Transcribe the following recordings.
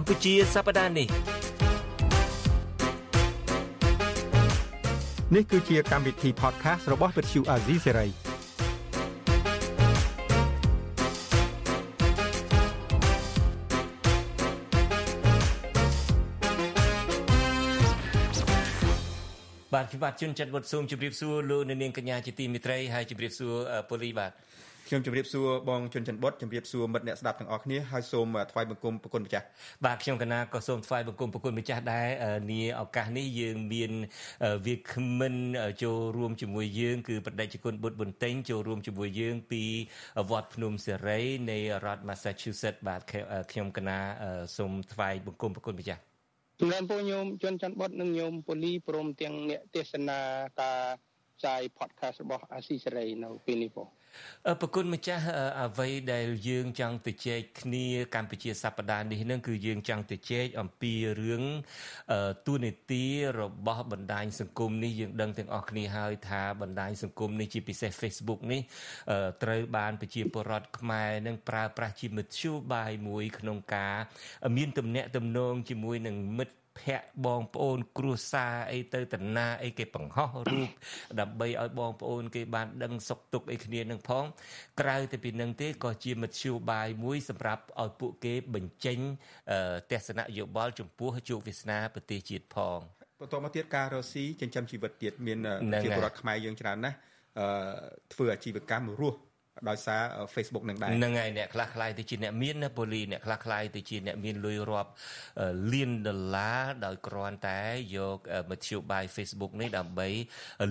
កម្ពុជាសប្តាហ៍នេះនេះគឺជាកម្មវិធី podcast របស់ Vuthu Azizi Serai បាទខ្ញុំបាទជួនច័ន្ទវុទ្ធសូមជម្រាបសួរលោកអ្នកនាងកញ្ញាជាទីមេត្រីហើយជម្រាបសួរពូលីបាទ ខ្ញុំជម្រាបសួរបងជុនច័ន្ទបុតជម្រាបសួរមិត្តអ្នកស្ដាប់ទាំងអស់គ្នាហើយសូមថ្វាយបង្គំប្រគុណម្ចាស់បាទខ្ញុំកណាក៏សូមថ្វាយបង្គំប្រគុណម្ចាស់ដែរនាឱកាសនេះយើងមានវាគ្មិនចូលរួមជាមួយយើងគឺបដិជគុណបុត្របន្ទិញចូលរួមជាមួយយើងពីវត្តភ្នំសេរីនៃរដ្ឋ Massachusetts បាទខ្ញុំកណាសូមថ្វាយបង្គំប្រគុណម្ចាស់ជំរាបពរញោមជនច័ន្ទបុតនិងញោមពូលីព្រមទាំងអ្នកទេសនាការ ចាយ podcast របស់អាស៊ីសេរីនៅពេលនេះបងប្រគុណម្ចាស់អ្វីដែលយើងចង់ទៅជែកគ្នាកម្ពុជាសប្តាហ៍នេះនឹងគឺយើងចង់ទៅជែកអំពីរឿងទូនីតិរបស់បណ្ដាញសង្គមនេះយើងដឹងទាំងអស់គ្នាហើយថាបណ្ដាញសង្គមនេះជាពិសេស Facebook នេះត្រូវបានប្រជាពលរដ្ឋខ្មែរនឹងប្រើប្រាស់ជាមធ្យោបាយមួយក្នុងការ មានទំនាក់ទំនងជាមួយនឹងមិត្ត ភ័ក្របងប្អូន គ្រួសារអីទៅតាណាអីគេបង្ហោះរូបដើម្បីឲ្យបងប្អូន គេបានដឹងសុខទុក្ខអីគ្នានឹងផង ក្រៅទៅពីនឹងទេក៏ជាមធ្យោបាយមួយសម្រាប់ឲ្យពួកគេបញ្ចេញទស្សនៈយោបល់ចំពោះជោគវាសនាប្រទេសជាតិផងបន្តមកទៀតការរកស៊ីចិញ្ចឹមជីវិតទៀតមានជាពលរដ្ឋខ្មែរយើងច្រើនណាស់ធ្វើអាជីវកម្មរស់ ដោយសារ Facebook នឹងដែរហ្នឹងហើយអ្នកខ្លះខ្លាយទៅជាអ្នកមានណាប៉ូលីអ្នកខ្លះខ្លាយទៅជាអ្នកមានលុយរាប់លានដុល្លារដោយគ្រាន់តែយកមធ្យោបាយ Facebook នេះដើម្បី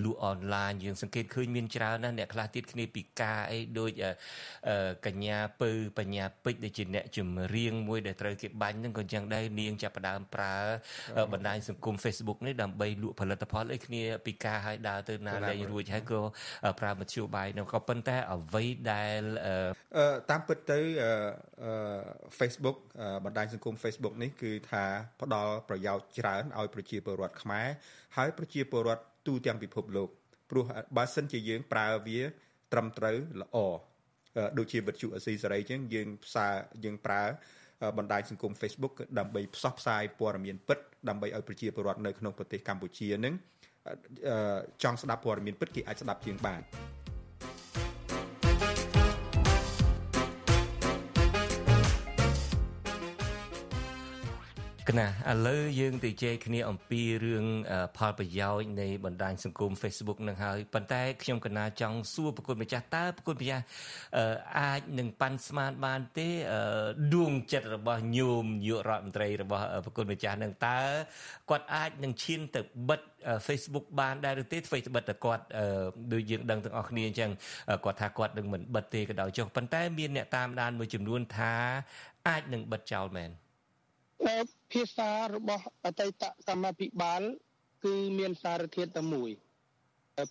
លក់អនឡាញយើងសង្កេតឃើញមានច្រើនណាស់អ្នកខ្លះទៀតគ្នាពីការអីដូចកញ្ញាពៅបញ្ញាពេជ្រដែលជាអ្នកចម្រៀងមួយដែលត្រូវគេបាញ់ហ្នឹងក៏ចឹងដែរនាងចាប់ផ្ដើមប្រើបណ្ដាញសង្គម Facebook នេះដើម្បីលក់ផលិតផលអីគ្នាពីការឲ្យដើរទៅណាលែងរួចហើយក៏ប្រើមធ្យោបាយនោះក៏ប៉ុន្តែអ្វីដែលតាមពិតទៅ Facebook បណ្ដាញសង្គម Facebook នេះគឺថាផ្ដល់ប្រយោជន៍ច្រើនឲ្យប្រជាពលរដ្ឋខ្មែរហើយប្រជាពលរដ្ឋទូទាំងពិភពលោកព្រោះបើសិនជាយើងប្រើវា ត្រឹមត្រូវល្អដូចជាវិទ្យុអស៊ីសេរីចឹងយើងផ្សាយើងប្រើបណ្ដាញសង្គម Facebook ដើម្បីផ្សព្វផ្សាយព័ត៌មានពិតដើម្បីឲ្យប្រជាពលរដ្ឋនៅក្នុងប្រទេសកម្ពុជានឹងចង់ស្ដាប់ព័ត៌មានពិតគេអាចស្ដាប់ជាងបាន កណាឥឡូវយើងទៅជែកគ្នាអំពីរឿងផលប្រយោជន៍នៃបណ្ដាញសង្គម Facebook នឹងហើយប៉ុន្តែខ្ញុំកណាចង់សួរប្រគុណម្ចាស់តើប្រគុណម្ចាស់អាចនឹងប៉ាន់ស្មានបានទេដួងចិត្តរបស់ញោមនាយករដ្ឋមន្ត្រីរបស់ប្រគុណម្ចាស់នឹងតើគាត់អាចនឹងឈានទៅបិទ Facebook បានដែរឬទេធ្វើបិទតែគាត់ដូចយើងដឹងទាំងអស់គ្នាអញ្ចឹងគាត់ថាគាត់នឹងមិនបិទទេក៏ដោយចុះប៉ុន្តែមានអ្នកតាមដានមួយចំនួនថាអាចនឹងបិទចោលមែន ភាសារបស់អតីតកម្មាភិបាល គឺមានសារធាតុតែមួយ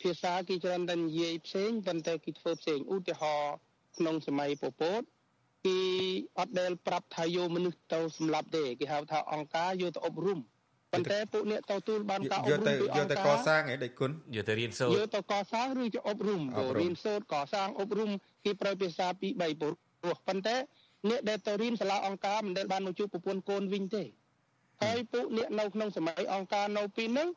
ភាសាគេច្រើនតែនិយាយផ្សេងប៉ុន្តែគេធ្វើផ្សេងឧទាហរណ៍ក្នុងសម័យពពតគេអត់ដែលប្រាប់ថាយកមនុស្សទៅសម្លាប់ទេគេហៅថាអង្គការយកទៅអប់រំប៉ុន្តែពួកអ្នកតទូលបានការអប់រំពីអង្គការយកទៅកសាងឯដេចគុណយកទៅរៀនសូត្រយកទៅកសាងឬជាអប់រំរៀនសូត្រកសាងអប់រំគេប្រើភាសាពីរ3ព្រោះប៉ុន្តែ អ្នកដែលទៅរៀនសាលាអង្គការមិនដែលបានមកជួបប្រពន្ធកូនវិញទេហើយពួកអ្នកនៅក្នុងសម័យអង្គការនៅពីហ្នឹង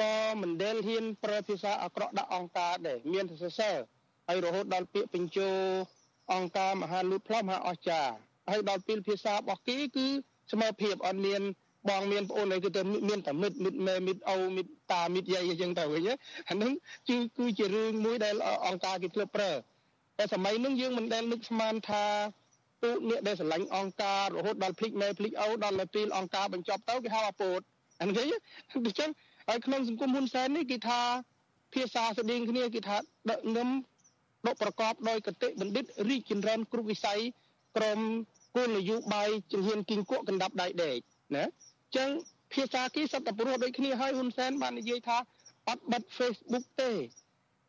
ក៏មិនដែលហ៊ានប្រើភាសាអាក្រក់ដាក់អង្គការដែរមានសរសើរហើយរហូតដល់ពាក្យបញ្ជោអង្គការមហាលូតផ្លុំមហាអស្ចារ្យហើយដល់ពេលភាសារបស់គេគឺស្មើភាពអត់មានបងមានប្អូនអីគឺទៅមានតែមិត្តមិត្តម៉ែមិត្តឪមិត្តតាមិត្តយាយអញ្ចឹងទៅវិញអាហ្នឹងគឺគឺជារឿងមួយដែលអង្គការគេធ្លាប់ប្រើតែសម័យហ្នឹងយើងមិនដែលនឹកស្មានថា ពួកអ្នកដែលស្រឡាញ់អង្គការរហូតដល់ភ្លេចមេភ្លេចអូដល់ពេលអង្គការបញ្ចប់ទៅគេហៅអាពោតអានេះអញ្ចឹងហើយក្នុងសង្គមហ៊ុនសែននេះគេថាភាសាស្តីងគ្នាគេថាដឹកងឹមដកប្រកបដោយកតិបណ្ឌិតរីកចម្រើនគ្រប់វិស័យក្រមគោលនយោបាយជំហានគីងគក់កណ្ដាប់ដៃដេកណាអញ្ចឹងភាសាគេសត្វតែព្រោះដូចគ្នាហើយហ៊ុនសែនបាននិយាយថាអត់បិទ Facebook ទេ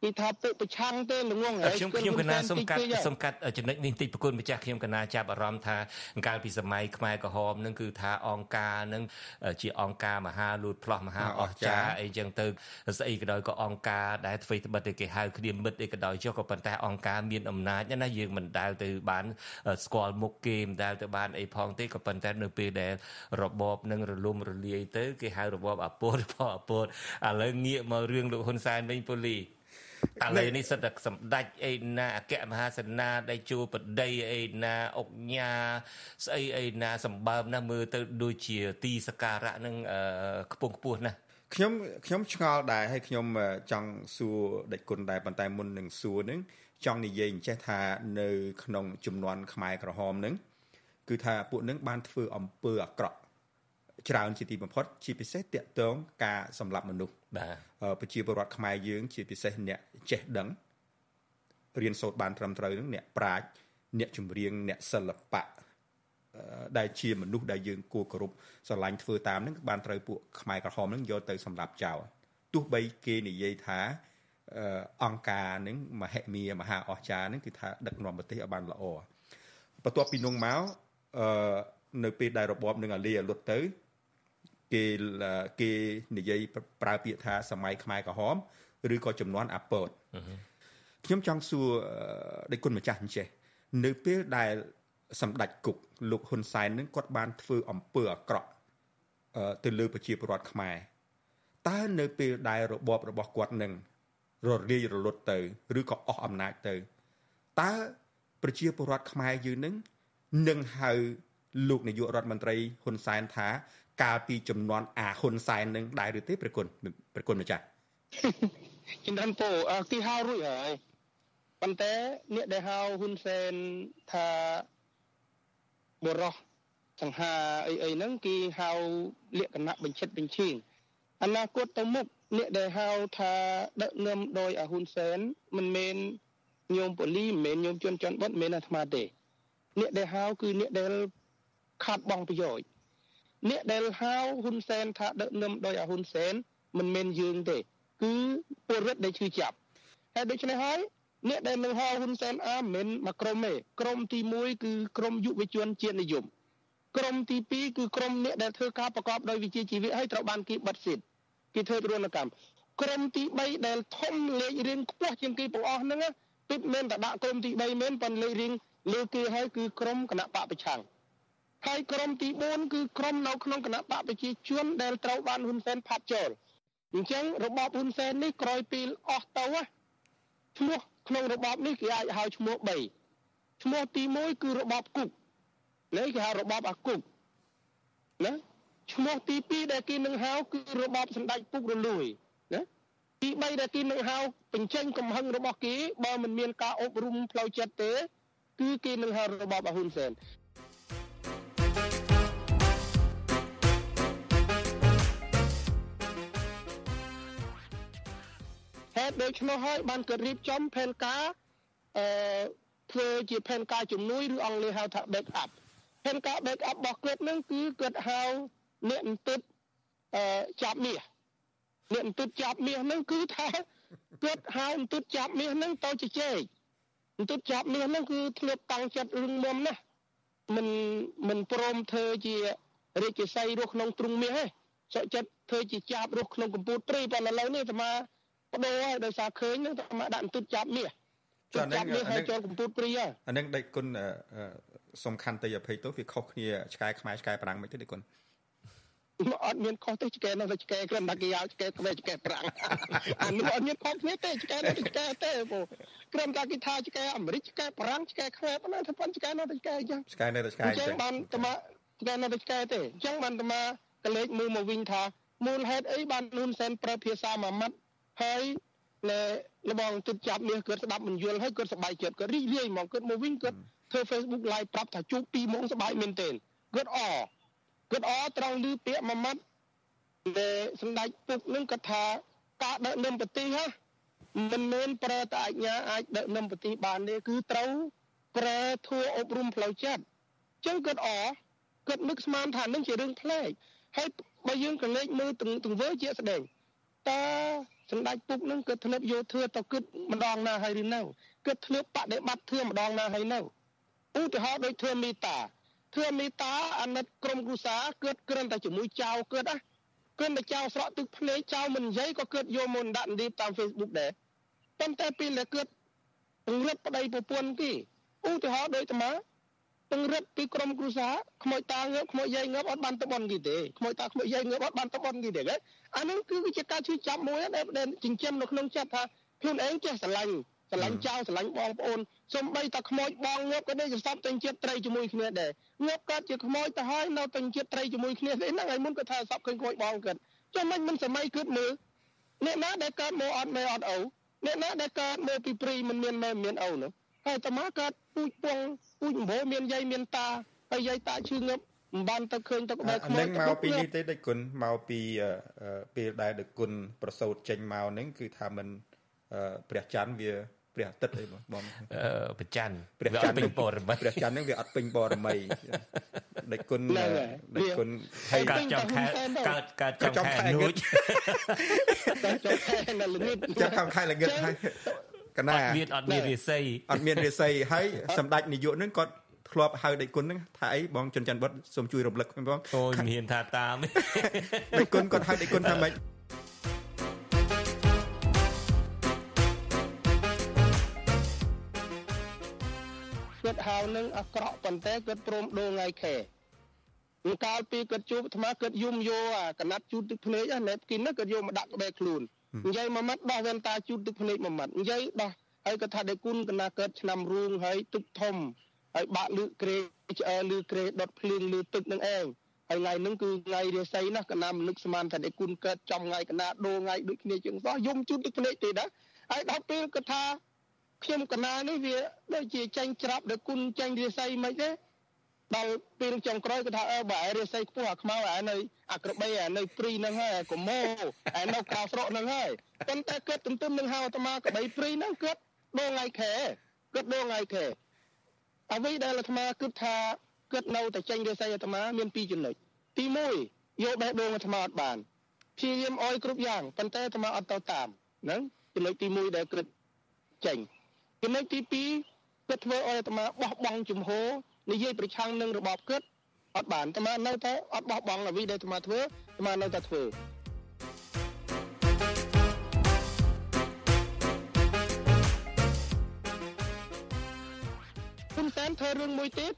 គេថាពុកប្រឆាំងទេល្ងងហើយខ្ញុំខ្ញុំកណាសុំកាត់សុំកាត់ចំណុចនេះបន្តិចប្រគុណម្ចាស់ខ្ញុំកណាចាប់អារម្មណ៍ថាកាលពីសម័យខ្មែរក្រហមនឹងគឺថាអង្គការនឹងជាអង្គការមហាលូតផ្លោះមហាអស្ចារ្យអីចឹងទៅស្អីក៏ដោយក៏អង្គការដែលធ្វើត្បិតតែគេហៅគ្នាមិត្តអីក៏ដោយចុះក៏ប៉ុន្តែអង្គការមានអំណាចណាយើងមិនដែលទៅបានស្គាល់មុខគេមិនដែលទៅបានអីផងទេក៏ប៉ុន្តែនៅពេលដែលរបបនឹងរលំរលាយទៅគេហៅរបបអាពោតផងអាពោតឥឡូវងាកមករឿងលោកហ៊ុនសែនវិញពូលី ឥឡូវនេះសិតតែសម្ដេចអីណាអគ្គមហាសេនាដៃជួបដីអីណាអុកញ៉ាស្អីអីណាសម្បើមណាមើលទៅដូចជាទីសក្ការៈនឹងខ្ពង់ខ្ពស់ណាខ្ញុំខ្ញុំឆ្ងល់ដែរហើយខ្ញុំចង់សួរដេចគុណដែរប៉ុន្តែមុននឹងសួរនឹងចង់និយាយអញ្ចេះថានៅក្នុងចំនួនខ្មែរក្រហមនឹងគឺថាពួកនឹងបានធ្វើអំពើអាក្រក់ ច្រើនជាទីបំផុតជាពិសេសតាក់ទងការសម្លាប់មនុស្សបាទប្រជាពលរដ្ឋខ្មែរយើង ជាពិសេសអ្នកចេះដឹងរៀនសូត្របានត្រឹមត្រូវនឹងអ្នកប្រាជ្ញអ្នកចម្រៀងអ្នកសិល្បៈដែលជាមនុស្សដែលយើងគួរគោរពស្រឡាញ់ធ្វើតាមនឹងបានត្រូវពួកខ្មែរក្រហមនឹងយកទៅសម្លាប់ចោលទោះបីគេនិយាយថាអង្គការនឹងមហិមាមហាអស្ចារ្យនឹងគឺថាដឹកនាំប្រទេសឲ្យបានល្អបន្ទាប់ពីនោះមកអឺនៅពេលដែលរបបនឹងអាលីអាលុតទៅ គេគេនិយាយប្រើពាក្យថាសម័យខ្មែរក្រហមឬក៏ចំនួនអាពតខ្ញុំចង់សួរដេចគុណម្ចាស់អញ្ចេះនៅពេលដែលសម្ដេចគុកលោកហ៊ុនសែននឹងគាត់បានធ្វើអំពើអាក្រក់ទៅលើប្រជាពលរដ្ឋខ្មែរតើនៅពេលដែលរបបរបស់គាត់នឹងរលាយរលត់ទៅឬក៏អស់អំណាចទៅតើប្រជាពលរដ្ឋខ្មែរយើងនឹងនឹងហៅលោកនាយករដ្ឋមន្ត្រីហ៊ុនសែនថា កាលពីចំនួនអាហ៊ុនសែននឹងដែរឬទេប្រគុណប្រគុណម្ចាស់ជំរាបពោទីហៅរួចហើយប៉ុន្តែអ្នកដែលហៅហ៊ុនសែនថាបរោះសង្ហាអីអីហ្នឹងគេហៅលក្ខណៈបញ្ឆិតបញ្ឈៀងអនាគតទៅមុខអ្នកដែលហៅថាដឹកនាំដោយអាហ៊ុនសែនមិនមែនញោមប៉ូលីមិនមែនញោមជនច័ន្ទបុតមិនមែនអាត្មាទេ អ្នកដែលហៅគឺអ្នកដែលខាត់បងប្រយោជន៍ អ្នកដែលហៅហ៊ុនសែនថាដឹកនាំដោយអាហ៊ុនសែនមិនមែនយើងទេ គឺពលរដ្ឋដែលឈឺចាប់ហើយដូច្នេះហើយអ្នកដែលនឹងហៅហ៊ុនសែនអាមិនមែនមកក្រុមទេក្រុមទី1គឺក្រុមយុវជនជាតិនិយមក្រុមទី2គឺក្រុមអ្នកដែលធ្វើការប្រកបដោយវិជ្ជាជីវៈហើយត្រូវបានគេបិទសិទ្ធគេធ្វើទរណកម្មក្រុមទី3ដែលធំលេខរៀងខ្ពស់ជាងគេទាំងអស់ហ្នឹងពិតមែនតែដាក់ក្រុមទី3មែនប៉ុន្តែលេខរៀងលើគេហើយគឺក្រុមគណៈបកប្រឆាំង ហើយក្រុមទី4គឺក្រុមនៅក្នុងគណៈបកប្រជាជនដែលត្រូវបានហ៊ុនសែនផាត់ចូលអញ្ចឹងរបបហ៊ុនសែននេះក្រោយពីអស់ទៅឈ្មោះក្នុងរបបនេះគេអាចហៅឈ្មោះ3ឈ្មោះទី1គឺរបបគុកនេះគេហៅរបបអាគុកណាឈ្មោះទី2ដែលគេនឹងហៅគឺរបបសម្ដេចពុករលួយណាទី3ដែលគេនឹងហៅបញ្ចេញកំហឹងរបស់គេបើមិនមានការអប់រំផ្លូវចិត្តទេគឺគេនឹងហៅរបបហ៊ុនសែន តុដូច្នោះហើយបានគាត់រៀបចំផែនការអឺធ្វើជាផែនការជំនួយឬអង់គ្លេសហៅថា back up ផែនការ back up របស់គាត់នឹងគឺគាត់ហៅអ្នកអន្តិតអឺចាប់មាសអ្នកអន្តិតចាប់មាសនឹងគឺថាគាត់ហៅអន្តិតចាប់មាសនឹងទៅជជែកអន្តិតចាប់មាសនឹងគឺធ្លាប់តាំងចិត្តរឹងមាំណាស់មិនមិនព្រមធ្វើជារាជសីរស់ក្នុងទ្រុងមាសទេសុខចិត្តធ្វើជាចាប់រស់ក្នុងកម្ពុជាព្រៃប៉ុន្តែឥឡូវនេះអាត្មា បដូរហើយដោយសារឃើញនឹងតែមកដាក់អន្ទុតចាប់មាសចាប់មាសហើយចូលកម្ពុជាព្រីហើយអានឹងដេចគុណសំខាន់ទៅអភ័យទោសវាខុសគ្នាឆ្កែខ្មែរឆ្កែប្រាំងមិនទេដេចគុណអត់មានខុសទេឆ្កែនោះទៅឆ្កែគ្រាន់តែគេយកឆ្កែក្បែរឆ្កែប្រាំងអានោះអត់មានខុសគ្នាទេឆ្កែនោះឆ្កែទេពូគ្រាន់តែគេថាឆ្កែអាមេរិកឆ្កែប្រាំងឆ្កែខ្មែរប៉ុណ្ណាថាប៉ុនឆ្កែនោះទៅឆ្កែអញ្ចឹងឆ្កែនៅទៅឆ្កែអញ្ចឹងបានតែមកឆ្កែនោះទៅឆ្កែទេអញ្ចឹងបានតែមកកលេចមើលមកវិញថាមូលហេតុអីបានហ៊ុនសែនប្រើភាសាមួយម៉ាត់ ហើយនៅលបងទឹកចាប់នេះគាត់ស្ដាប់មិនយល់ហើយគាត់សប្បាយចិត្តគាត់រីករាយហ្មងគាត់មកវិញគាត់ធ្វើ Facebook live ប្រាប់ថាជួប2ម៉ោងសប្បាយមែនទែនគាត់អគាត់អត្រង់ឮពាក្យមួយម៉ាត់ដែលសម្ដេចពុកនឹងគាត់ថាការដឹកនាំប្រទេសហ៎មិនមែនប្រើតែអាជ្ញាអាចដឹកនាំប្រទេសបានទេគឺត្រូវប្រើធัวអប់រំផ្លូវចិត្តអញ្ចឹងគាត់អគាត់នឹកស្មានថានឹងជារឿងផ្លែកហើយបើយើងកលេចមើលទង្វើជាក់ស្ដែងតើ សម្ដេចពុកនឹងគាត់ធ្លាប់យកធឿទៅគិតម្ដងណាហើយឬនៅគាត់ធ្លាប់បដិបត្តិធឿម្ដងណាហើយនៅឧទាហរណ៍ដូចធឿមេតាធឿមេតាអាណិតក្រុមគ្រួសារគាត់គ្រាន់តែជាមួយចៅគាត់ណាគ្រាន់តែចៅស្រក់ទឹកភ្នែកចៅមិននិយាយក៏គាត់យកមកដាក់នីបតាម Facebook ដែរប៉ុន្តែពេលដែលគាត់ពង្រឹងប្តីប្រពន្ធគេឧទាហរណ៍ដូចតា ពង្រឹងពីក្រុមគ្រួសារខ្មោចតាងើបខ្មោចយាយងើបអត់បានតបនគេទេខ្មោចតាខ្មោចយាយងើបអត់បានតបនគេទេអានោះគឺជាការជឿចាប់មួយដែលចិញ្ចឹមនៅក្នុងចិត្តថាខ្លួនឯងចេះស្រឡាញ់ស្រឡាញ់ចៅស្រឡាញ់បងប្អូនសំបីតែខ្មោចបងងើបក៏នៅសន្សំទាំងជាតិត្រីជាមួយគ្នាដែរងើបកើតជាខ្មោចទៅហើយនៅទាំងជាតិត្រីជាមួយគ្នាទេហ្នឹងហើយមុនក៏ថាសពឃើញខ្មោចបងគាត់ចុះមិនមិនសម័យគិតមើលអ្នកណាដែលកើតមកអត់មេអត់អូអ្នកណាដែលកើតមកពីព្រីមិនមានម៉ែមានអូនោះហើយតាម៉ាកើតពូជពង ពូជអម្បូមានយាយមានតាហើយយាយតាឈឺងឹបមិនបានទៅឃើញទៅក្បែរខ្មោចនឹងមកពីនេះទេដឹកគុណមកពីពេលដែលដឹកគុណប្រសូតចេញមកហ្នឹងគឺថាមិនព្រះច័ន្ទវាព្រះអាទិត្យអីបងព្រះច័ន្ទព្រះច័ន្ទពេញពរមីព្រះច័ន្ទហ្នឹងវាអត់ពេញពរមីដេចគុណដេចគុណហើយកើតចំខែកើតកើតចំខែនួចកើតចំខែល្ងឹតចំខែល្ងឹតហើយ កណាអត់មានអត់មានរាសីអត់មានរាសីហើយសម្ដេចនាយកហ្នឹងគាត់ធ្លាប់ហៅដេចគុណហ្នឹងថាអីបងជនច័ន្ទបុតសូមជួយរំលឹកបងអូយមានថាតាមដេចគុណគាត់ហៅដេចគុណថាម៉េចគាត់ហៅនឹងអាក្រក់ប៉ុន្តែគាត់ព្រមដូរថ្ងៃខែពីកាលពីគាត់ជួបអាត្មាគាត់យំយោអាកណាត់ជូតទឹកភ្នែកណាណែគីនគាត់យកមកដាក់ក្បែរខ្លួន និយាយមួយម៉ាត់ដោះវ៉ែនតាជូតទឹកភ្នែកមួយម៉ាត់និយាយដោះហើយគាត់ថាដេគុណកណាកើតឆ្នាំរួងហើយទឹកធំហើយបាក់លឺក្រេឆ្អែលឺក្រេដុតភ្លៀងលឺទឹកនឹងឯងហើយថ្ងៃហ្នឹងគឺថ្ងៃរាសីណាកណាមនុស្សស្មានថាដេគុណកើតចំថ្ងៃកណាដូរថ្ងៃដូចគ្នាជាងសោះយំជូតទឹកភ្នែកទេណាហើយដល់ពេលគាត់ថាខ្ញុំកណានេះវាដូចជាចាញ់ច្រាប់ដល់គុណចាញ់រាសីមិនទេ ដល់ពេលចុងក្រោយគាត់ថាអើបើឯរាសីខ្ពស់អាខ្មៅឯនៅអាក្របីឯនៅព្រីហ្នឹងហើយកុំោឯនៅក្រៅស្រកហ្នឹងហើយប៉ុន្តែគាត់ទន្ទឹមនឹងហៅអាត្មាក្បីព្រីហ្នឹងគាត់ដងថ្ងៃខែគាត់ដងថ្ងៃខែអ្វីដែលអាត្មាគិតថាគាត់នៅតែចាញ់រាសីអាត្មាមានពីរចំណុចទី1យកបេះដូងអាត្មាអត់បានព្យាយាមអោយគ្រប់យ៉ាងប៉ុន្តែអាត្មាអត់ទៅតាមហ្នឹងចំណុចទី1ដែលគិតចេញចំណុចទី2គាត់ធ្វើឲ្យអាត្មាបោះបង់ជំហរ និយាយប្រឆាំងនឹងរបបគាត់អត់បានអាត្មានៅតែអត់បោះបង់អ្វីដែលអាត្មាធ្វើអាត្មានៅតែធ្វើហ៊ុនសែនធ្វើរឿងមួយទៀត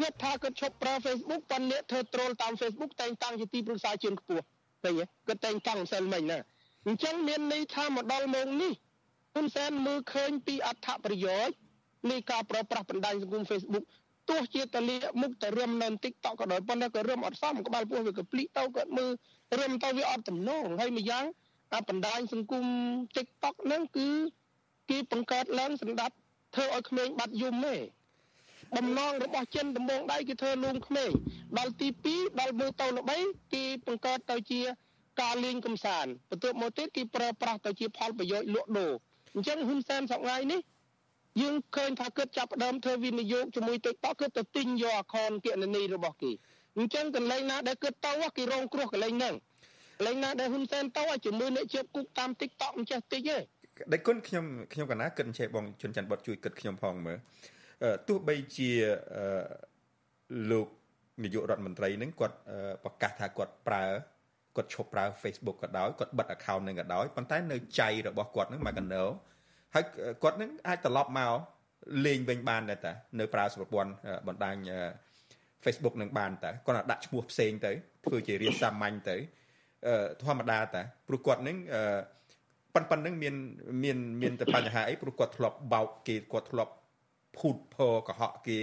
គាត់ថាគាត់ឈប់ប្រើ Facebook ប៉ុន្តែធ្វើត្រូលតាម Facebook តែងតាំងជាទីប្រឹក្សាជាងខ្ពស់ឃើញទេគាត់តែងតាំងសិលមិញណាអញ្ចឹងមានន័យថាមកដល់ម៉ោងនេះហ៊ុនសែនមើលឃើញពីអត្ថប្រយោជន៍នៃការប្រើប្រាស់បណ្ដាញសង្គម Facebook ទោះជាតលាមុខតែរឹមនៅ TikTok ក៏ដោយប៉ុន្តែក៏រឹមអត់សមក្បាលពោះវាក៏ភ្លីទៅក៏មើលរឹមទៅវាអត់ទំនងហើយម្យ៉ាងអាបណ្ដាញសង្គម TikTok ហ្នឹងគឺគេបង្កើតឡើងសម្រាប់ធ្វើឲ្យក្មេងបាត់យំទេបំណងរបស់ចិនដំបងដៃគេធ្វើលួងក្មេងដល់ទី2ដល់មើលទៅល្បីគេបង្កើតទៅជាការលេងកំសាន្តបន្ទាប់មកទៀតគេប្រើប្រាស់ទៅជាផលប្រយោជន៍លក់ដូរអញ្ចឹងហ៊ុនសែនសប្តាហ៍នេះយើង ឃើញថាគាត់ចាប់ផ្ដើមធ្វើវិនិយោគជាមួយ TikTok គាត់ទៅទិញយកអខនគណនីរបស់គេអញ្ចឹងកន្លែងណាដែលគាត់ទៅគេរងគ្រោះកន្លែងហ្នឹងកន្លែងណាដែលហ៊ុនសែនទៅជាមួយអ្នកជាប់គុកតាម TikTok មិនចេះតិចទេដេចគុណខ្ញុំខ្ញុំកណាគិតអញ្ចេះបងជុនច័ន្ទបតជួយគិតខ្ញុំផងមើលទោះបីជាលោកនាយករដ្ឋមន្ត្រីនឹងគាត់ប្រកាសថាគាត់ប្រើគាត់ឈប់ប្រើ Facebook ក៏ដោយគាត់បិទ account នឹងក៏ដោយប៉ុន្តែនៅចៃរបស់គាត់នឹងមកកណោហើយគាត់នឹងអាចត្រឡប់មក លេងវិញបានដែរតានៅប្រើប្រព័ន្ធបណ្ដាញ Facebook នឹងបានតាគាត់ដាក់ឈ្មោះផ្សេងទៅធ្វើជារៀនសាមញ្ញទៅធម្មតាតាព្រោះគាត់នឹងប៉ុនប៉ុននឹងមានមានមានតែបញ្ហាអីព្រោះគាត់ធ្លាប់បោកគេគាត់ធ្លាប់ភូតភរកុហកគេ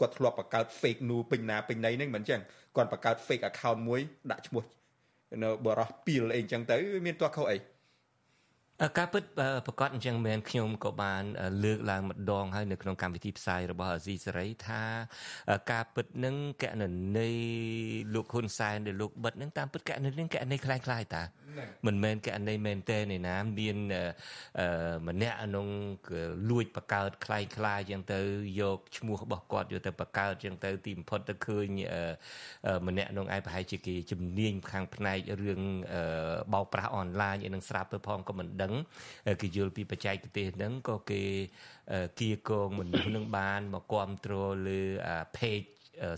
គាត់ធ្លាប់បង្កើត fake news ពេញណាពេញណីហ្នឹងមិនអញ្ចឹងគាត់បង្កើត fake account មួយដាក់ឈ្មោះនៅបរោះពីលអីអញ្ចឹងទៅ មានទាស់ខុសអី ការពិតប្រកាសអញ្ចឹងមែនខ្ញុំក៏បាន លើកឡើងម្ដងហើយនៅក្នុងកម្មវិធីផ្សាយរបស់អាស៊ីសេរីថាការពិតនឹងកណន័យលោកហ៊ុនសែនដែលលោកបិទនឹងតាមពិតកណន័យនឹងកណន័យคล้ายៗតាមិនមែនកណន័យមែនទេនេះណាមានម្នាក់ក្នុងលួចបកើតคล้ายៗចឹងទៅយកឈ្មោះរបស់គាត់យកទៅបកើតចឹងទៅទីបំផុតទៅឃើញម្នាក់ក្នុងឯប្រហែលជាគេជំនាញខាងផ្នែករឿងបោកប្រាស់អនឡាញឯនឹងស្រាប់ទៅផងក៏មិនដឹង ឹងគេយល់ពីបច្ចេកទេសហ្នឹងក៏គេគៀកងមនុស្សនឹងបានមកគ្រប់គ្រងលើ page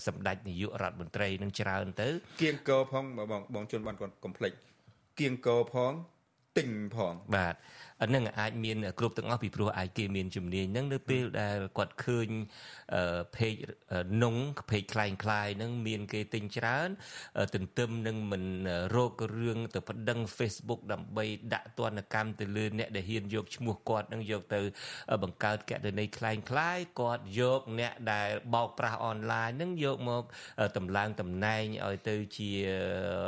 សម្ដេចនាយករដ្ឋមន្ត្រីនឹងច្រើនទៅគៀងកោផងបងបងជន់បានកុំភ្លេចគៀងកោផងទិញផងបាទ អានឹងអាចមានគ្រប់ទាំងអស់ពីព្រោះអាចគេមានជំនាញហ្នឹងនៅពេលដែលគាត់ឃើញเพจនងเพจคล้ายคล้ายហ្នឹងមានគេទិញច្រើនទន្ទឹមនឹងមិនរករឿងទៅប្តឹង Facebook ដើម្បីដាក់ទណ្ឌកម្មទៅលើអ្នកដែលហ៊ានយកឈ្មោះគាត់នឹងយកទៅបង្កើតកណន័យคล้ายคล้ายគាត់យកអ្នកដែលបោកប្រាស់អនឡាញនឹងយកមកតម្លើងតំណែងឲ្យទៅជា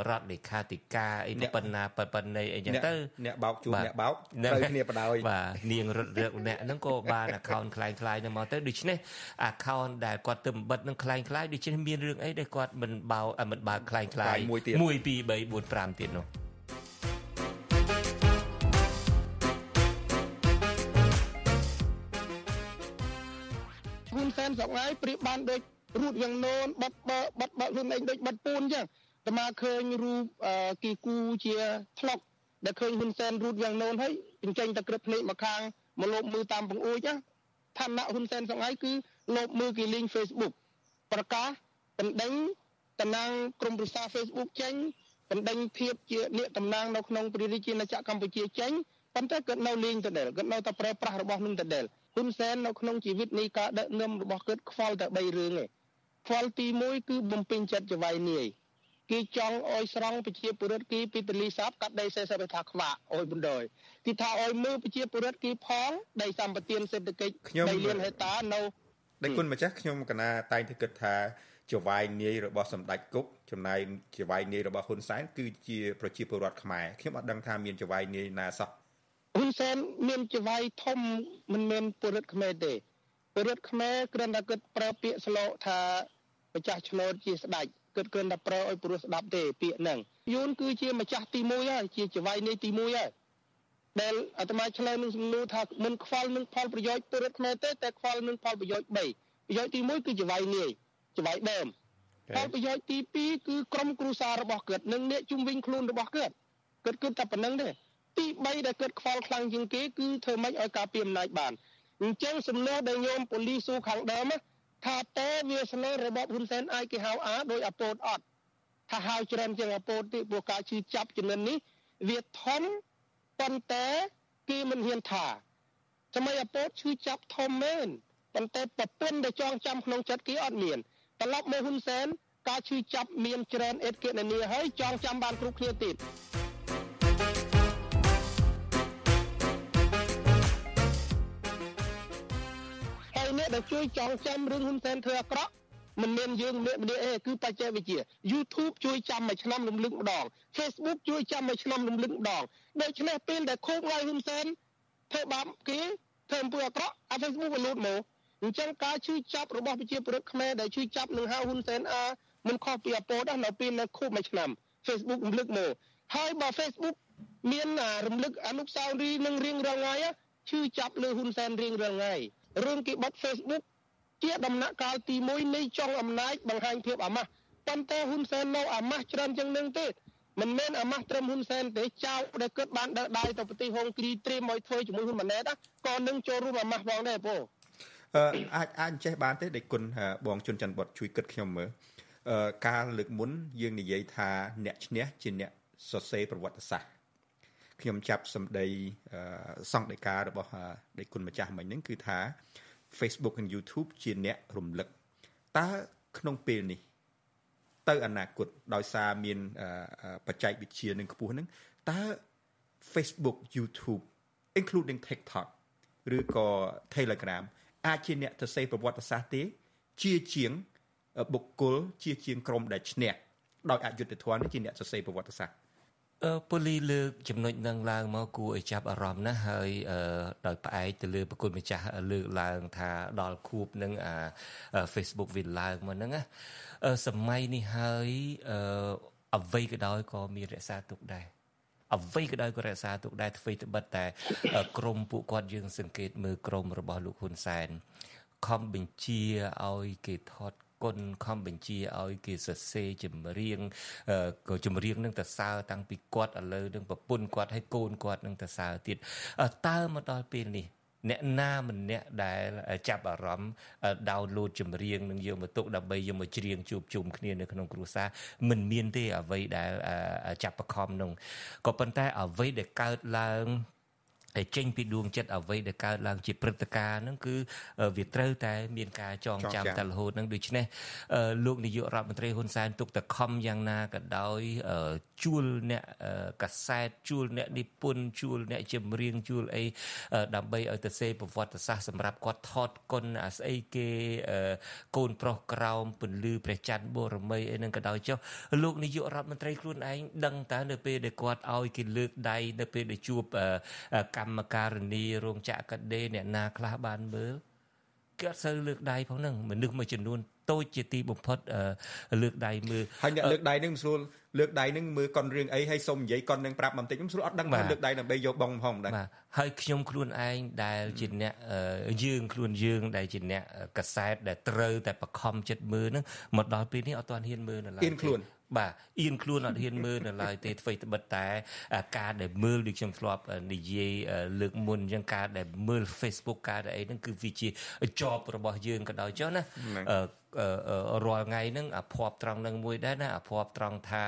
រដ្ឋលេខាធិការអីប៉ុណ្ណាប៉ុណ្ណេអីចឹងទៅអ្នកបោកជួបអ្នកបោកត្រូវ គ្នាបដ ாய் បាទនាងរត់រកអ្នកហ្នឹងក៏បាន account คล้ายคล้ายហ្នឹងមកទៅដូច្នេះ account ដែលគាត់ទៅបិទនឹងคล้ายคล้ายដូច្នេះមានរឿងអីដែលគាត់មិនបោមិនបើកคล้ายคล้าย1 2 3 4 5ទៀតនោះហ៊ុនសែនសងហើយប្រៀបបានដូចរូតយ៉ាងណូនបាត់បើបាត់បើខ្លួនឯងដូចបាត់ពូនអញ្ចឹងតែមកឃើញរូបគីគូជាថ្លុកដែលឃើញហ៊ុនសែនរូតយ៉ាងណូនហើយ អញ្ចឹងតែក្រឹបភ្នែកមកខាងមកលបមើលតាមបង្អួចណាឋានៈហ៊ុនសែនសង្ហៃគឺលបមើលគេលេង Facebook ប្រកាសបណ្ដឹងតំណាងក្រមប្រឹក្សា Facebook ចេញបណ្ដឹងភាពជានាកតំណាងនៅក្នុងព្រះរាជាណាចក្រកម្ពុជាចេញប៉ុន្តែគាត់នៅលេងដដែលគាត់នៅតែប្រើប្រាស់របស់នឹងដដែលហ៊ុនសែននៅក្នុងជីវិតនៃការដឹកនាំរបស់គាត់ខ្វល់តែ3រឿងឯងខ្វល់ទី1គឺបំពេញចិត្តចវាយនាយ គេចង់អោយស្រង់ប្រជាពលរដ្ឋគេពីទលីសាបកាត់ដីសេសបថាខ្វាក់អោយបណ្ដោយទីថាអោយមើលប្រជាពលរដ្ឋគេផងដីសម្បត្តិសេដ្ឋកិច្ចដីលៀនហេតានៅដៃគុណម្ចាស់ខ្ញុំកណាតែងតែគិតថាចវាយនាយរបស់សម្ដេចគុកចំណែកចវាយនាយរបស់ហ៊ុនសែនគឺជាប្រជាពលរដ្ឋខ្មែរខ្ញុំអត់ដឹងថាមានចវាយនាយណាសោះហ៊ុនសែនមានចវាយធំមិនមែនពលរដ្ឋខ្មែរទេពលរដ្ឋខ្មែរគ្រាន់តែគិតប្រើពាក្យស្លោកថាម្ចាស់ឆ្នោតជាស្ដេច គិតគ្រាន់តែប្រើឲ្យព្រោះស្ដាប់ទេពាក្យហ្នឹងយួនគឺជាម្ចាស់ទី1ហើយជាចវាយនាយទី1ហើយដែលអាត្មាឆ្លើយនឹងសំណួរថាមិនខ្វល់នឹងផលប្រយោជន៍ពលរដ្ឋខ្មែរទេតែខ្វល់នឹងផលប្រយោជន៍3ប្រយោជន៍ទី1គឺចវាយនាយចវាយដើមផលប្រយោជន៍ទី2គឺក្រុមគ្រួសាររបស់គាត់និងអ្នកជុំវិញខ្លួនរបស់គាត់គាត់គិតតែប៉ុណ្្នឹងទេទី3ដែលគាត់ខ្វល់ខ្លាំងជាងគេគឺធ្វើម៉េចឲ្យការពីអំណាចបានអញ្ចឹងសំណួរដែលញោមប៉ូលីសសួរខាងដើម ថាតើវាសនារបបហ៊ុនសែនអាចគេហៅអាដោយអពតអត់ថាហៅច្រើនជាងអពតទេព្រោះការឈឺចាប់ជំនាន់នេះវាធំប៉ុន្តែគេមិនហ៊ានថាសម័យអពតឈឺចាប់ធំមែនប៉ុន្តែប្រពន្ធដែលចងចាំក្នុងចិត្តគេអត់មានត្រឡប់មកហ៊ុនសែនការឈឺចាប់មានច្រើនអេតគណនីហើយចងចាំបានគ្រប់គ្នាទៀត ដែលជួយចងចាំរឿងហ៊ុនសែនធ្វើអាក្រក់មិនមែនយើងម្នាក់ម្នាក់ទេគឺបច្ចេកវិទ្យា YouTube ជួយចាំមួយឆ្នាំរំលឹកម្ដង Facebook ជួយចាំមួយឆ្នាំរំលឹកម្ដងដូច្នេះពេលដែលខូបថ្ងៃហ៊ុនសែនធ្វើបាបគេធ្វើអំពើអាក្រក់អា Facebook វាលូតមកអញ្ចឹងការជួយចាប់របស់ប្រជាពលរដ្ឋខ្មែរដែលជួយចាប់នឹងហៅហ៊ុនសែនអាមិនខុសពីអពតដែរនៅពេលនៅខូបមួយឆ្នាំ Facebook រំលឹកមកហើយបើ Facebook មានរំលឹកអនុស្សាវរីយ៍នឹងរៀងរាល់ថ្ងៃឈឺចាប់លើហ៊ុនសែនរៀងរាល់ថ្ងៃ រឿងគេបិទ Facebook ជាដំណាក់កាលទី1នៃចុងអំណាចបង្ហាញភាពអាម៉ាស់ប៉ុន្តែហ៊ុនសែននៅអាម៉ាស់ច្រើនជាងនឹងទេមិនមែនអាម៉ាស់ត្រឹមហ៊ុនសែនទេចៅដែលគាត់បានដើរដៃទៅប្រទេសហុងគ្រីត្រៀមមកធ្វើជាមួយហ៊ុនម៉ាណែតក៏នឹងចូលរួមអាម៉ាស់ផងដែរពូអឺអាចអាចចេះបានទេដេកគុណបងជុនច័ន្ទបុតជួយគិតខ្ញុំមើលអឺការលើកមុនយើងនិយាយថាអ្នកឈ្នះជាអ្នកសរសេរប្រវត្តិសាស្ត្រ ខ្ញុំចាប់សម្ដីសង្កេតការរបស់ដេកគុណម្ចាស់មិញហ្នឹងគឺថា Facebook និង YouTube ជាអ្នករំលឹកតើក្នុងពេលនេះ ទៅអនាគតដោយសារមានបច្ចេកវិទ្យានឹងខ្ពស់ហ្នឹងតើ Facebook YouTube including TikTok ឬក៏ Telegram អាចជាអ្នកទៅសេប្រវត្តិសាស្ត្រទេ ជាជាងបុគ្គលជាជាងក្រុមដែលឈ្នះដោយអយុត្តិធម៌នេះជាអ្នកសរសេរប្រវត្តិសាស្ត្រ អឺពូលីលើកចំណុចនឹងឡើងមកគួរឲ្យចាប់អារម្មណ៍ណាស់ហើយដោយផ្អែកទៅលើប្រគុណម្ចាស់លើកឡើងថាដល់ខួបនឹងអា Facebook វាឡើងមកហ្នឹងណាសម័យនេះហើយអ្វីក៏ដោយក៏មានរក្សាទុកដែរអ្វីក៏ដោយក៏រក្សាទុកដែរធ្វើត្បិតតែក្រមពួកគាត់យើងសង្កេតមើលក្រមរបស់លោកហ៊ុនសែនខំបញ្ជាឲ្យគេថត គុណខំបញ្ជាឲ្យគេសរសេរចម្រៀងក៏ចម្រៀងនឹងទៅសើតាំងពីគាត់ឥឡូវនឹងប្រពន្ធគាត់ឲ្យកូនគាត់នឹងទៅសើទៀតតើមកដល់ពេលនេះអ្នកណាម្នាក់ដែលចាប់អារម្មណ៍ download ចម្រៀងនឹងយកមកទុកដើម្បីយកមកច្រៀងជួបជុំគ្នានៅក្នុងគ្រួសារមិនមានទេអ្វីដែលចាប់បខំនោះក៏ប៉ុន្តែអ្វីដែលកើតឡើង តែចេញពីដួងចិត្តអ្វីដែលកើតឡើងជាព្រឹត្តិការណ៍ហ្នឹងគឺវាត្រូវតែមានការចងចាំតែរហូតហ្នឹងដូច្នេះលោកនាយករដ្ឋមន្ត្រីហ៊ុនសែនទុកតែខំយ៉ាងណាក៏ដោយជួលអ្នកកសែតជួលអ្នកនិពន្ធជួលអ្នកចម្រៀងជួលអីដើម្បីឲ្យទៅសេប្រវត្តិសាស្ត្រសម្រាប់គាត់ថតគុណអាស្អីគេកូនប្រុសក្រោមពន្លឺព្រះច័ន្ទបូរមីអីហ្នឹងក៏ដោយចុះលោកនាយករដ្ឋមន្ត្រីខ្លួនឯងដឹងតើនៅពេលដែលគាត់ឲ្យគេលើកដៃនៅពេលដែលជួបកម្មការនីរោងចក្រកាដេអ្នកណាខ្លះបានមើលគេអត់សូវលើកដៃផងហ្នឹងមនុស្សមួយចំនួនតូចជាទីបំផុតលើកដៃមើលហើយអ្នកលើកដៃនឹងស្រួលលើកដៃនឹងមើលកុនរឿងអីហើយសុំនិយាយកុននឹងប្រាប់បន្តិចខ្ញុំស្រួលអត់ដឹងថាលើកដៃដើម្បីយកបងផងដែរបាទហើយខ្ញុំខ្លួនឯងដែលជាអ្នកយើងខ្លួនយើងដែលជាអ្នកកសែតដែលត្រូវតែបខំចិត្តមើលហ្នឹងមកដល់ពេលនេះអត់ទាន់ហ៊ានមើលនៅឡើយអៀនខ្លួន បាទអៀនខ្លួនអត់ហ៊ានមើលនៅឡើយទេធ្វើត្បិតតែ ការដែលមើលដូចខ្ញុំធ្លាប់និយាយលើកមុនអញ្ចឹងការដែលមើល Facebook ការដែលអីហ្នឹងគឺវាជាជាប់របស់យើងក៏ដោយចុះណារាល់ថ្ងៃហ្នឹងអាភ័ព្វត្រង់នឹងមួយដែរណាអាភ័ព្វត្រង់ថា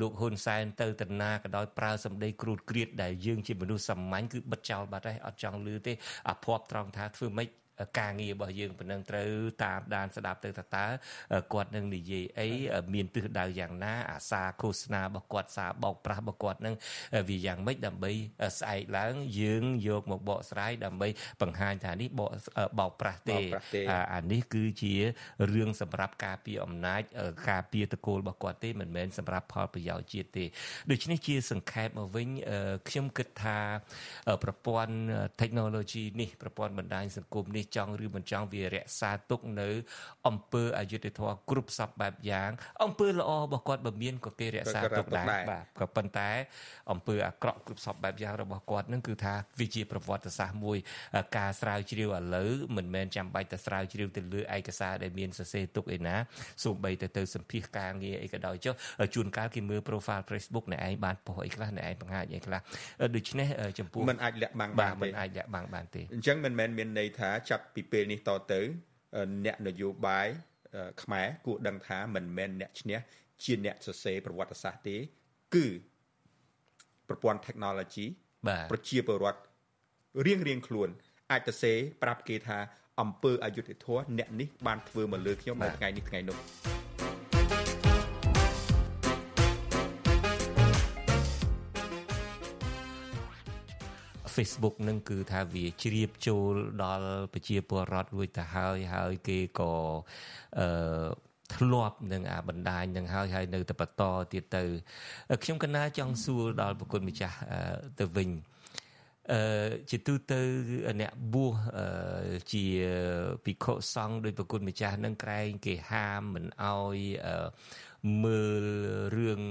លោកហ៊ុនសែនទៅតាណាក៏ដោយប្រើសម្ដីគ្រូតគ្រៀតដែលយើងជាមនុស្សសាមញ្ញគឺបិទចោលបាត់ហើយអត់ចង់លឺទេអាភ័ព្វត្រង់ថាធ្វើម៉េច ការងាររបស់យើងប៉ុណ្ណឹងត្រូវតាមដានស្ដាប់ទៅតើគាត់នឹងនិយាយអីមានទិសដៅយ៉ាងណា អាសាឃោសនារបស់គាត់សារបោកប្រាស់របស់គាត់នឹងវាយ៉ាងម៉េចដើម្បីស្អែកឡើងយើងយកមកបកស្រាយដើម្បីបង្ហាញថានេះបកបោកប្រាស់ទេអានេះគឺជារឿងសម្រាប់ការពារអំណាចការពារតកូលរបស់គាត់ទេមិនមែនសម្រាប់ផលប្រយោជន៍ជាតិទេដូច្នេះជាសង្ខេបមកវិញខ្ញុំគិតថាប្រព័ន្ធ technology នេះប្រព័ន្ធបណ្ដាញសង្គមនេះចង់ឬមិនចង់វារក្សាទុកនៅអង្គើអយុធធម៌គ្រប់សពបែបយ៉ាងអង្គើល្អរបស់គាត់បើមានក៏គេរក្សាទុកដែរបាទក៏ប៉ុន្តែអង្គើអាក្រក់គ្រប់សពបែបយ៉ាងរបស់គាត់នឹងគឺថាវាជាប្រវត្តិសាស្ត្រមួយ ការស្រាវជ្រាវឥឡូវមិនមែនចាំបាច់តែស្រាវជ្រាវទៅលើឯកសារដែលមានសរសេរទុកឯណាសូម្បីតែទៅសម្ភាសការងារអីក៏ដោយចុះជួនកាលគេមើល profile Facebook អ្នកឯងបានប៉ុស្តិ៍អីខ្លះអ្នកឯងបង្ហាញអីខ្លះដូច្នេះចំពោះมันអាចលាក់បាំងបានទេមិនអាចលាក់បាំងបានទេអញ្ចឹងមិនមែនមានន័យថាចាប់ពីពេលនេះតទៅអ្នកនយោបាយខ្មែរគួរដឹងថាមិនមែនអ្នកឈ្នះជាអ្នកសរសេរប្រវត្តិសាស្ត្រទេ គឺប្រព័ន្ធ technology ប្រជាពលរដ្ឋរៀងរៀងខ្លួន អាចទៅសេប្រាប់គេថាអង្គើអយុធធម៌អ្នកនេះបានធ្វើមកលើខ្ញុំនៅថ្ងៃនេះថ្ងៃនោះ Facebook នឹងគឺថាវាជ្រាបចូលដល់ប្រជាពលរដ្ឋរួចទៅហើយហើយគេក៏អឺធ្លាប់នឹងអាបណ្ដាញនឹងហើយហើយនៅតែបន្តទៀតទៅខ្ញុំកណាចង់សួរដល់ប្រគុណម្ចាស់ទៅវិញអឺជាទូទៅអ្នកបួសជាភិក្ខុសង្ឃដោយប្រគុណម្ចាស់នឹងក្រែងគេហាមមិនអោយមើលរឿង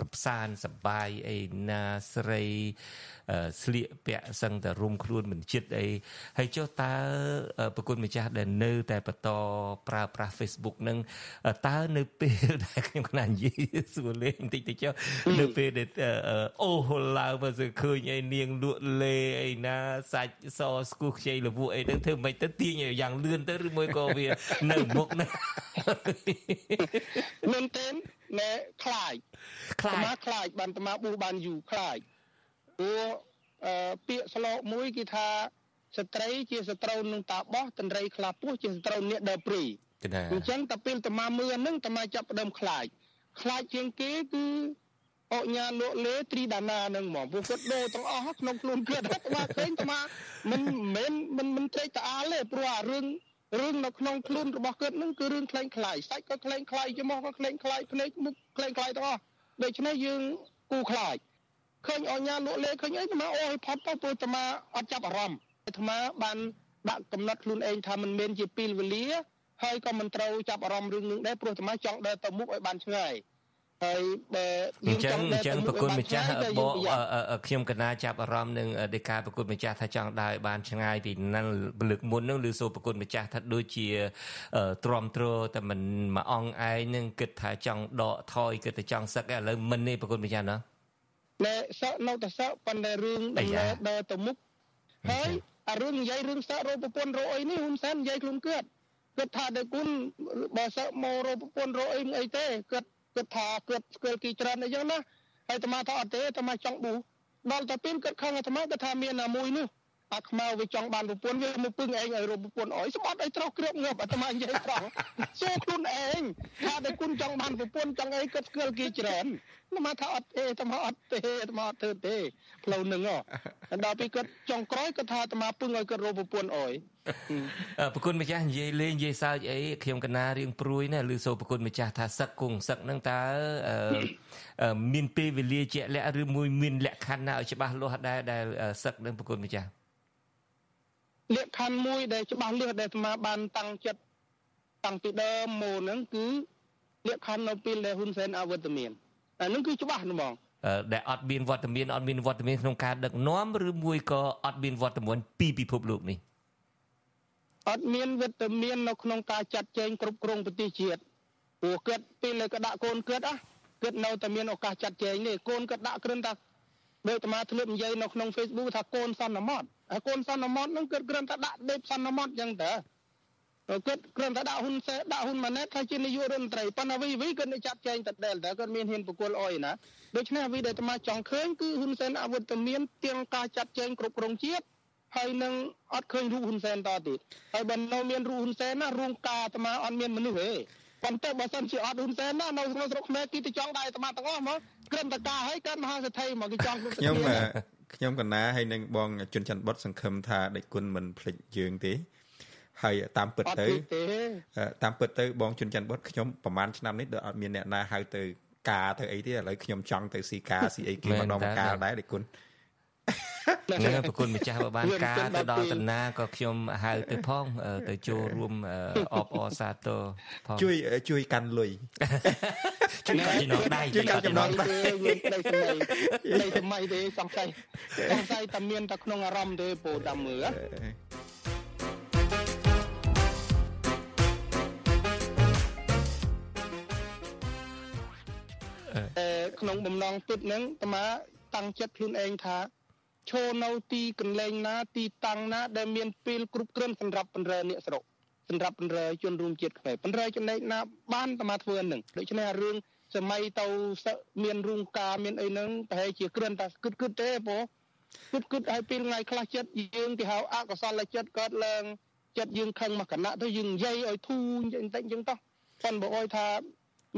កំសាន្តសបាយអីណាស្រី ស្លៀកពាក់សឹងតែរុំខ្លួនមិនចិត្តអីហើយចុះតើប្រគុណម្ចាស់ដែលនៅតែបន្តប្រើប្រាស់ Facebook នឹងតើនៅពេលដែលខ្ញុំគណនិយាយសួរលេងបន្តិចតិចចុះនៅពេលដែលអូហូឡើងបើសើឃើញអីនាងលក់លេអីណាសាច់សស្គូខ្ចីលវក់អីហ្នឹងធ្វើមិនទៅទាញយ៉ាងលឿនទៅឬមួយក៏វានៅមុខណាមែនទេណែខ្លាចខ្លាចខ្លាចបានអាប៊ូបានយូខ្លាច ព្រោះពាក្យស្លោកមួយគេថាស្ត្រីជាសត្រូវនឹងតាបោះតន្ត្រីខ្លាពោះជាសត្រូវអ្នកដើព្រីអញ្ចឹងតែពេលតាមាមើលហ្នឹងតាមាចាប់ផ្ដើមខ្លាចខ្លាចជាងគេគឺអញ្ញាលក់លេត្រីដាណានឹងហ្មងពួកគាត់ដូរទាំងអស់ក្នុងខ្លួនគាត់តាមាឃើញតាមាមិនមិនមិនមិនត្រេកតាអាលទេព្រោះអារឿងរឿងនៅក្នុងខ្លួនរបស់គាត់នឹងគឺរឿងខ្លែងខ្លាយសាច់ក៏ខ្លែងខ្លាយច្រមុះក៏ខ្លែងខ្លាយភ្នែកមុខខ្លែងខ្លាយទាំងអស់ដូច្នេះយើងគូខ្លាច ឃើញអញ្ញាលក់លេឃើញអីអាត្មាអូយផុតទៅព្រោះអាត្មាអត់ចាប់អារម្មណ៍អាត្មាបានដាក់កំណត់ខ្លួនឯងថាមិនមែនជាពេលវេលាហើយក៏មិនត្រូវចាប់អារម្មណ៍រឿងនឹងដែរព្រោះអាត្មាចង់ដើរទៅមុខឲ្យបានឆ្ងាយហើយបើអញ្ចឹងអញ្ចឹងប្រគុណម្ចាស់បកខ្ញុំកណាចាប់អារម្មណ៍នឹងដេកាប្រគុណម្ចាស់ថាចង់ដើរបានឆ្ងាយពីនឹងពលឹកមុននឹងឬសូប្រគុណម្ចាស់ថាដូចជាទ្រាំទ្រតែមិនមួយអង្គឯងនឹងគិតថាចង់ដកថយគិតតែចង់សឹកឥឡូវមិនទេប្រគុណម្ចាស់ណា ណែសឹកនៅតែសឹកប៉ុន្តែរឿងដំណើរដើរទៅមុខហើយអារឿងនិយាយរឿងសឹករោប្រពន្ធរោអីនេះហ៊ុនសែននិយាយខ្លួនគាត់គាត់ថាដល់គុណបើសឹកមករោប្រពន្ធរោអីអីទេគាត់គាត់ថាគាត់ស្គាល់គីច្រើនអីចឹងណាហើយអាត្មាថាអត់ទេអាត្មាចង់ប៊ូដល់តែពេលគាត់ខឹងអាត្មាគាត់ថាមានណាមួយនោះ អាខ្មៅវាចង់បានប្រពន្ធវាមកពឹងឯងឲ្យរកប្រពន្ធអើយស្បត់អីត្រូវគ្រៀបងាប់អាត្មានិយាយត្រង់សួរខ្លួនឯងថាតែគុណចង់បានប្រពន្ធចង់អីគាត់ស្គាល់គេច្រើនអាត្មាថាអត់ទេអាត្មាអត់ទេអាត្មាអត់ធ្វើទេផ្លូវនឹងដល់ពេលគាត់ចង់ក្រោយគាត់ថាអាត្មាពឹងឲ្យគាត់រកប្រពន្ធអើយប្រគុណម្ចាស់និយាយលេងនិយាយសើចអីខ្ញុំកណារៀងព្រួយណាឬសូប្រគុណម្ចាស់ថាសឹកគង់សឹកហ្នឹងតើមានពេលវេលាជាក់លាក់ឬមួយមានលក្ខខណ្ឌណាឲ្យច្បាស់លាស់ដែរដែលសឹកនឹងប្រគុណម្ចាស់ លក្ខខណ្ឌមួយដែលច្បាស់លាស់ដែលអាត្មាបានតាំងចិត្តតាំងពីដើមមកហ្នឹងគឺលក្ខខណ្ឌនៅពេលដែលហ៊ុនសែនអវត្តមានអានឹងគឺច្បាស់ហ្មងដែលអត់មានវត្តមានអត់មានវត្តមានក្នុងការដឹកនាំឬមួយក៏អត់មានវត្តមានពីពិភពលោកនេះអត់មានវត្តមាននៅក្នុងការចាត់ចែងគ្រប់គ្រងប្រទេសជាតិព្រោះគាត់ពេលលើក៏ដាក់កូនគាត់ណាគាត់នៅតែមានឱកាសចាត់ចែងនេះកូនគាត់ដាក់គ្រាន់តែដោយអាត្មាធ្លាប់និយាយនៅក្នុង Facebook ថាកូនសន្មត់ហើយ កូនសន្មត់ហ្នឹងគាត់គ្រាន់តែដាក់ដេបសន្មត់អញ្ចឹងតើគាត់គ្រាន់តែដាក់ហ៊ុនសេដាក់ហ៊ុនម៉ាណែតថាជានាយករដ្ឋមន្ត្រីប៉ុន្តែវីវីគាត់នឹងចាត់ចែងតដែលតើគាត់មានហ៊ានបកគលអុយណាដូច្នេះវីដែលអាត្មាចង់ឃើញគឺហ៊ុនសែនអវត្តមានទាំងការចាត់ចែងគ្រប់គ្រងជាតិហើយនឹងអត់ឃើញរូបហ៊ុនសែនតទៀតហើយបើនៅមានរូបហ៊ុនសែនណារូងការអាត្មាអត់មានមនុស្សទេប៉ុន្តែបើសិនជាអត់ហ៊ុនសែនណានៅក្នុងស្រុកខ្មែរគេទៅចង់ដែរអាត្មាទាំងអស់មកក្រឹមតការហើយកើតមហាសេដ្ឋីមកគេចង់ខ្ញុំ ខ្ញុំកណាហើយនឹងបងជុនច័ន្ទបុតសង្ឃឹមថាដេចគុណមិនភ្លេចយើងទេហើយតាមពិតទៅតាមពិតទៅបងជុនច័ន្ទបុតខ្ញុំប្រហែលឆ្នាំនេះដូចអត់មានអ្នកណាហៅទៅការទៅអីទេឥឡូវខ្ញុំចង់ទៅស៊ីការស៊ីអីគេម្ដងម្កាលដែរដេចគុណ នឹងប្រគុណម្ចាស់បើបានការទៅដល់តាណាក៏ខ្ញុំហៅទៅផងទៅចូលរួមអបអសាទរផងជួយជួយកាន់លុយជួយកាន់ចំណងដៃជួយកាន់ចំណងដៃមានដីសម័យដីសម័យទេសង្ស័យសង្ស័យតែមានតែក្នុងអារម្មណ៍ទេពូតាមមើលក្នុងបំណងពិតហ្នឹងអាត្មាតាំងចិត្តខ្លួនឯងថា ឈរនៅទីកន្លែងណាទីតាំងណាដែលមានពេលគ្រប់គ្រាន់សម្រាប់បណ្រើអ្នកស្រុកសម្រាប់បណ្រើជនរួមជាតិខ្មែរបណ្រើចំណែកណាបានតែមកធ្វើនឹងដូច្នេះរឿងសម័យទៅមានរោងការមានអីហ្នឹងប្រហែលជាគ្រាន់តែគិតគិតទេបងគិតគិតឲ្យពេលថ្ងៃខ្លះចិត្តយើងគេហៅអកុសលចិត្តកើតឡើងចិត្តយើងខឹងមកគណៈទៅយើងនិយាយឲ្យធូរបន្តិចអញ្ចឹងតោះប៉ុន្តែបើអោយថា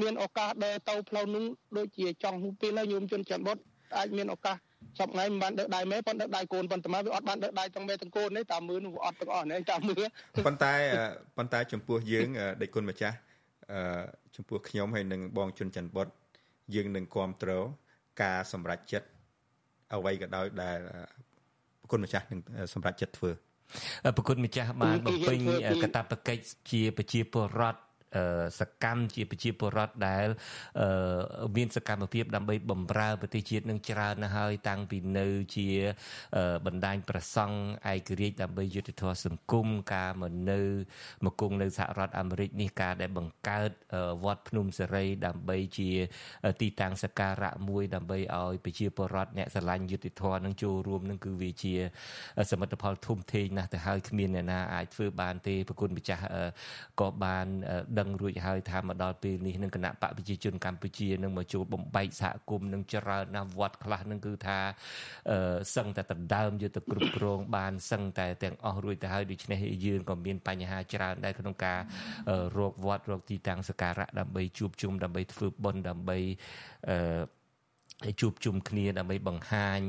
មានឱកាសដើរទៅផ្លូវនោះដូចជាចង់ហូបពេលហើយញោមជនច័ន្ទបុតអាចមានឱកាស សប្ងៃមិនបានដឹកដៃមេប៉ុន្តែដឹកដៃកូនប៉ុន្តែវាអត់បានដឹកដៃទាំងមេទាំងកូននេះតាមមើលនោះអត់ទាំងអស់នេះតាមមើលប៉ុន្តែប៉ុន្តែចំពោះយើងដេចគុណម្ចាស់អឺចំពោះខ្ញុំហើយនឹងបងជុនច័ន្ទបុតយើងនឹងគ្រប់គ្រងការសម្រេចចិត្តអ្វីក៏ដោយដែលប្រគុណម្ចាស់នឹងសម្រេចចិត្តធ្វើប្រគុណម្ចាស់បានបំពេញកាតព្វកិច្ចជាប្រជាពលរដ្ឋ សកម្មជាប្រជាពលរដ្ឋដែលមានសកម្មភាពដើម្បីបំរើប្រទេសជាតិនឹងច្រើនណាស់ហើយតាំងពីនៅជាបណ្ដាញប្រសង់ឯករាជ្យដើម្បីយុទ្ធធម៌សង្គមការមកនៅមកគង់នៅសហរដ្ឋអាមេរិកនេះការដែលបង្កើតវត្តភ្នំសេរីដើម្បីជាទីតាំងសក្ការៈមួយដើម្បីឲ្យប្រជាពលរដ្ឋអ្នកស្រឡាញ់យុទ្ធធម៌នឹងចូលរួមនឹងគឺវាជាសមិទ្ធផលធំធេងណាស់ទៅហើយគ្មានអ្នកណាអាចធ្វើបានទេប្រគុណម្ចាស់ក៏បានដឹងរួចហើយថាមកដល់ពេលនេះនឹងគណៈបកប្រជាជនកម្ពុជានឹងមកចូលបំបែកសហគមន៍នឹងច្រើនណាស់វត្តខ្លះនឹងគឺថាសឹងតែដណ្ដើមយកទៅគ្រប់គ្រងបានសឹងតែទាំងអស់រួចទៅហើយដូច្នេះយើងក៏មានបញ្ហាច្រើនដែរក្នុងការរកវត្តរកទីតាំងសក្ការៈដើម្បីជួបជុំដើម្បីធ្វើបុណ្យដើម្បីជួបជុំគ្នាដើម្បីបង្ហាញ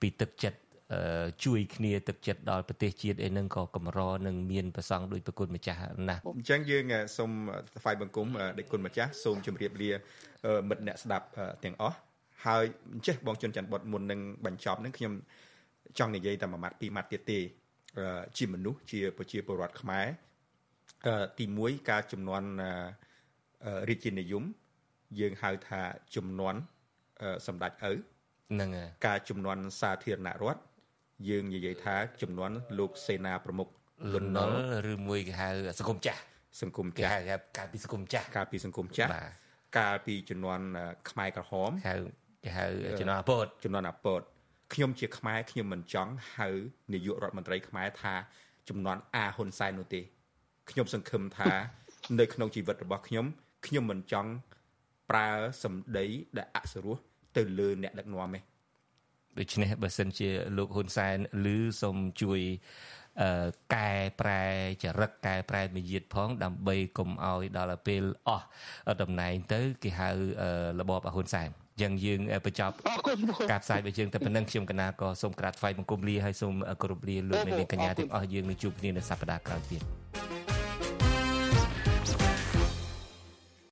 ពីទឹកចិត្ត ជួយគ្នាទឹកចិត្តដល់ប្រទេសជាតិអីហ្នឹងក៏កម្រនឹងមានប្រសង់ដោយប្រគុណម្ចាស់ណាស់អញ្ចឹងយើងសូមថ្វាយបង្គំដេចគុណម្ចាស់សូមជម្រាបលាមិត្តអ្នកស្ដាប់ទាំងអស់ហហើយអញ្ចេះបងជុនច័ន្ទបុតមុននឹងបញ្ចប់នឹងខ្ញុំចង់និយាយតែមួយម៉ាត់ពីរម៉ាត់ទៀតទេជាមនុស្សជាប្រជាពលរដ្ឋខ្មែរទី1ការចំនួនរាជានិយមយើងហៅថាចំនួនសម្ដេចឪនឹងការចំនួនសាធារណរដ្ឋ យើងនិយាយថាចំនួនលោកសេនាប្រមុខលន់ណុលឬមួយគេហៅសង្គមចាស់សង្គមចាស់គេហៅកាលពីសង្គមចាស់កាលពីសង្គមចាស់កាលពីចំនួនខ្មែរក្រហមហៅគេហៅចំនួនអាពតចំនួនអាពតខ្ញុំជាខ្មែរខ្ញុំមិនចង់ហៅនាយករដ្ឋមន្ត្រីខ្មែរថាចំនួនអាហ៊ុនសែននោះទេខ្ញុំសង្ឃឹមថា នៅក្នុងជីវិតរបស់ខ្ញុំខ្ញុំមិនចង់ប្រើសម្ដីដែលអសរោះទៅលើអ្នកដឹកនាំទេ ដូច្នេះបើសិនជាលោកហ៊ុនសែនឬសូមជួយកែប្រែចរិតកែប្រែមាយាទផង ដើម្បីកុំឲ្យដល់ពេលអស់តំណែងទៅ គេហៅរបបហ៊ុនសែនយ៉ាងយើងបញ្ចប់ការផ្សាយរបស់យើងតែប៉ុណ្្នឹងខ្ញុំកណាក៏សូមក្រាបថ្វាយបង្គំលាហើយសូមគោរពលាលោកអ្នកនាងកញ្ញាទាំងអស់យើងនឹងជួបគ្នានៅសប្តាហ៍ក្រោយទៀត